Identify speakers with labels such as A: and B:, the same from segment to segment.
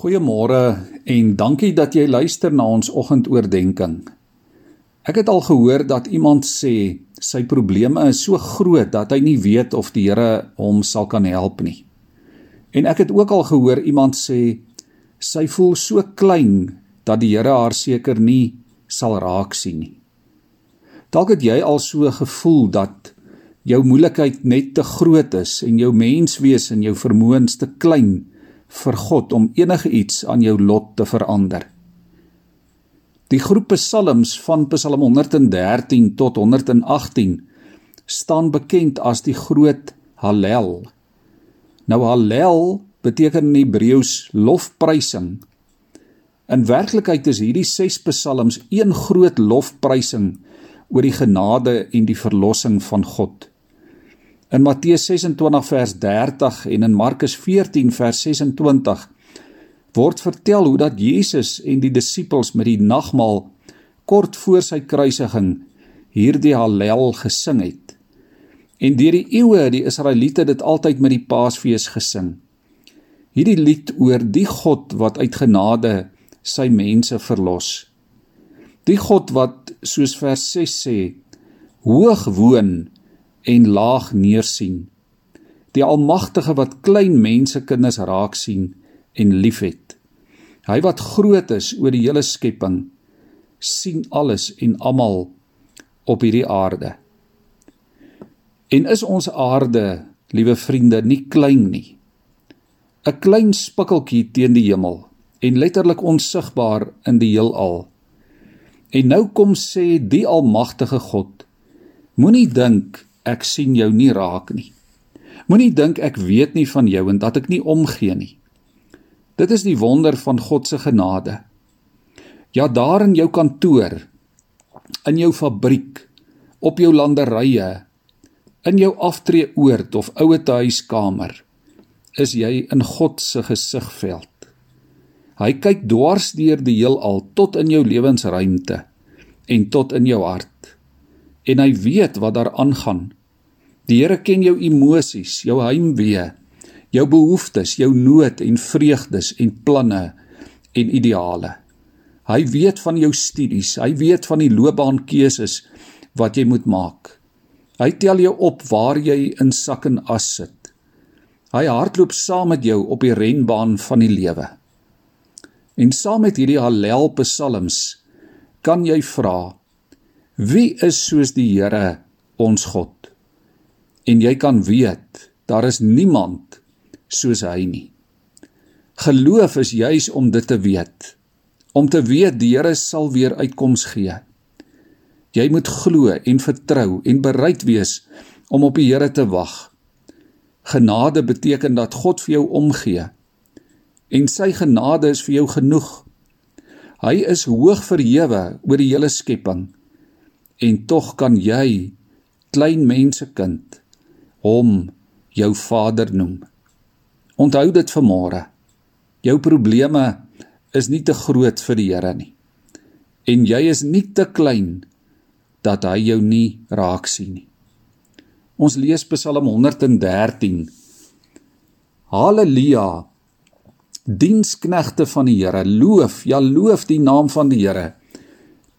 A: Goeiemôre en dankie dat jy luister na ons oggendoordenkings. Ek het al gehoor dat iemand sê sy probleme is so groot dat hy nie weet of die Here hom sal kan help nie. En ek het ook al gehoor iemand sê sy voel so klein dat die Here haar seker nie sal raak sien nie. Dalk het jy al so gevoel dat jou moeilikheid net te groot is en jou menswees en jou vermoëns te klein is vir God om enige iets aan jou lot te verander. Die groep psalms van Psalm 113 tot 118 staan bekend as die groot Hallel. Nou Hallel beteken in Hebreëus lofprysing. In werklikheid is hierdie 6 psalms een groot lofprysing oor die genade en die verlossing van God. In Matteus 26 vers 30 en in Markus 14 vers 26 word vertel hoe dat Jesus en die disippels met die nagmaal kort voor sy kruisiging hierdie Hallel gesing het. En deur die eeue het die Israeliete dit altyd met die Paasfees gesing. Hierdie lied oor die God wat uit genade sy mense verlos. Die God wat soos vers 6 sê hoog woon en laag neersien. Die Almagtige wat klein mense kinders raak sien en liefhet. Hy wat groot is oor die hele skepping sien alles en almal op hierdie aarde. En is ons aarde, liewe vriende, nie klein nie. 'n Klein spikkeltjie teen die hemel en letterlik onsigbaar in die heelal. En nou kom sê die almagtige God: Moenie dink ek sien jou nie raak nie. Moenie dink ek weet nie van jou en dat ek nie omgee nie. Dit is die wonder van God se genade. Ja, daar in jou kantoor, in jou fabriek, op jou landerye, in jou aftreeoord of ouete huiskamer, is jy in God se gesigveld. Hy kyk dwars deur die heelal tot in jou lewensruimte en tot in jou hart en hy weet wat daar aangaan. Die Here ken jou emosies, jou heimwee, jou behoeftes, jou nood en vreugdes en planne en ideale. Hy weet van jou studies, hy weet van die loopbaankeuses wat jy moet maak. Hy tel jou op waar jy in sak en as sit. Hy hardloop saam met jou op die renbaan van die lewe. En saam met hierdie Hallel psalms kan jy vra: Wie is soos die Here, ons God? En jy kan weet, daar is niemand soos hy nie. Geloof is juis om dit te weet. Om te weet die Here sal weer uitkoms gee. Jy moet glo en vertrou en bereid wees om op die Here te wag. Genade beteken dat God vir jou omgee. En sy genade is vir jou genoeg. Hy is hoog verhewe oor die hele skepping en tog kan jy klein mensekind hom jou vader noem. Onthou dit vanmôre. Jou probleme is nie te groot vir die Here nie. En jy is nie te klein dat hy jou nie raak sien nie. Ons lees Psalm 113. Halleluja. Diensknegte van die Here, loof, ja loof die naam van die Here.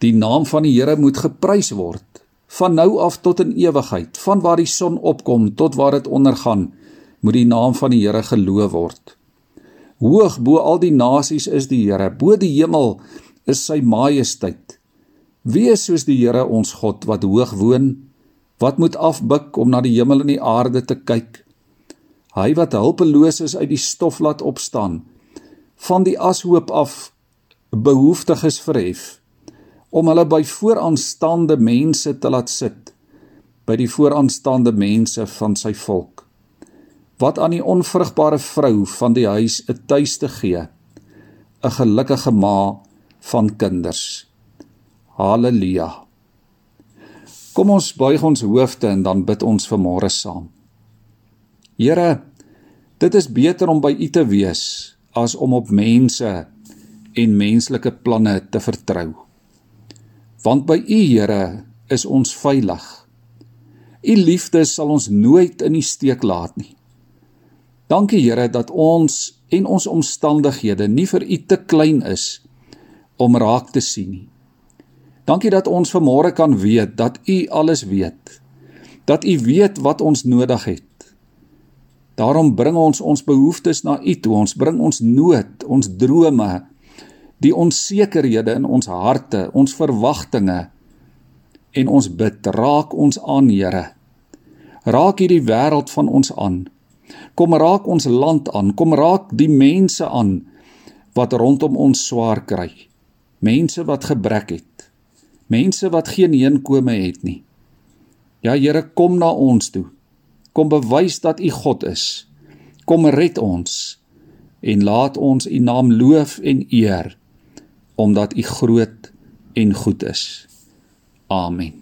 A: Die naam van die Here moet geprys word van nou af tot in ewigheid, van waar die son opkom tot waar dit ondergaan, moet die naam van die Here geloof word. Hoog bo al die nasies is die Here, bo die hemel is sy majesteit. Wie is soos die Here ons God wat hoog woon, wat moet afbuk om na die hemel en die aarde te kyk? Hy wat hulpeloos is uit die stof laat opstaan, van die ashoop af behoeftiges verhef om hulle by vooraanstaande mense te laat sit by die vooraanstaande mense van sy volk wat aan die onvrugbare vrou van die huis 'n tuiste gee 'n gelukkige ma van kinders. Haleluja kom ons buig ons hoofde en dan bid ons vanmôre saam. Here dit is beter om by u te wees as om op mense en menslike planne te vertrou want by U Here is ons veilig. U liefde sal ons nooit in die steek laat nie. Dankie Here dat ons en ons omstandighede nie vir U te klein is om raak te sien nie. Dankie dat ons vanmôre kan weet dat U alles weet. Dat U weet wat ons nodig het. Daarom bring ons ons behoeftes na U toe. Ons bring ons nood, ons drome, die onsekerhede in ons harte, ons verwagtinge en ons bid, raak ons aan, Here. Raak hierdie wêreld van ons aan. Kom raak ons land aan, kom raak die mense aan wat rondom ons swaar kry. Mense wat gebrek het. Mense wat geen heenkome het nie. Ja Here, kom na ons toe. Kom bewys dat U God is. Kom red ons en laat ons U naam loof en eer omdat U groot en goed is. Amen.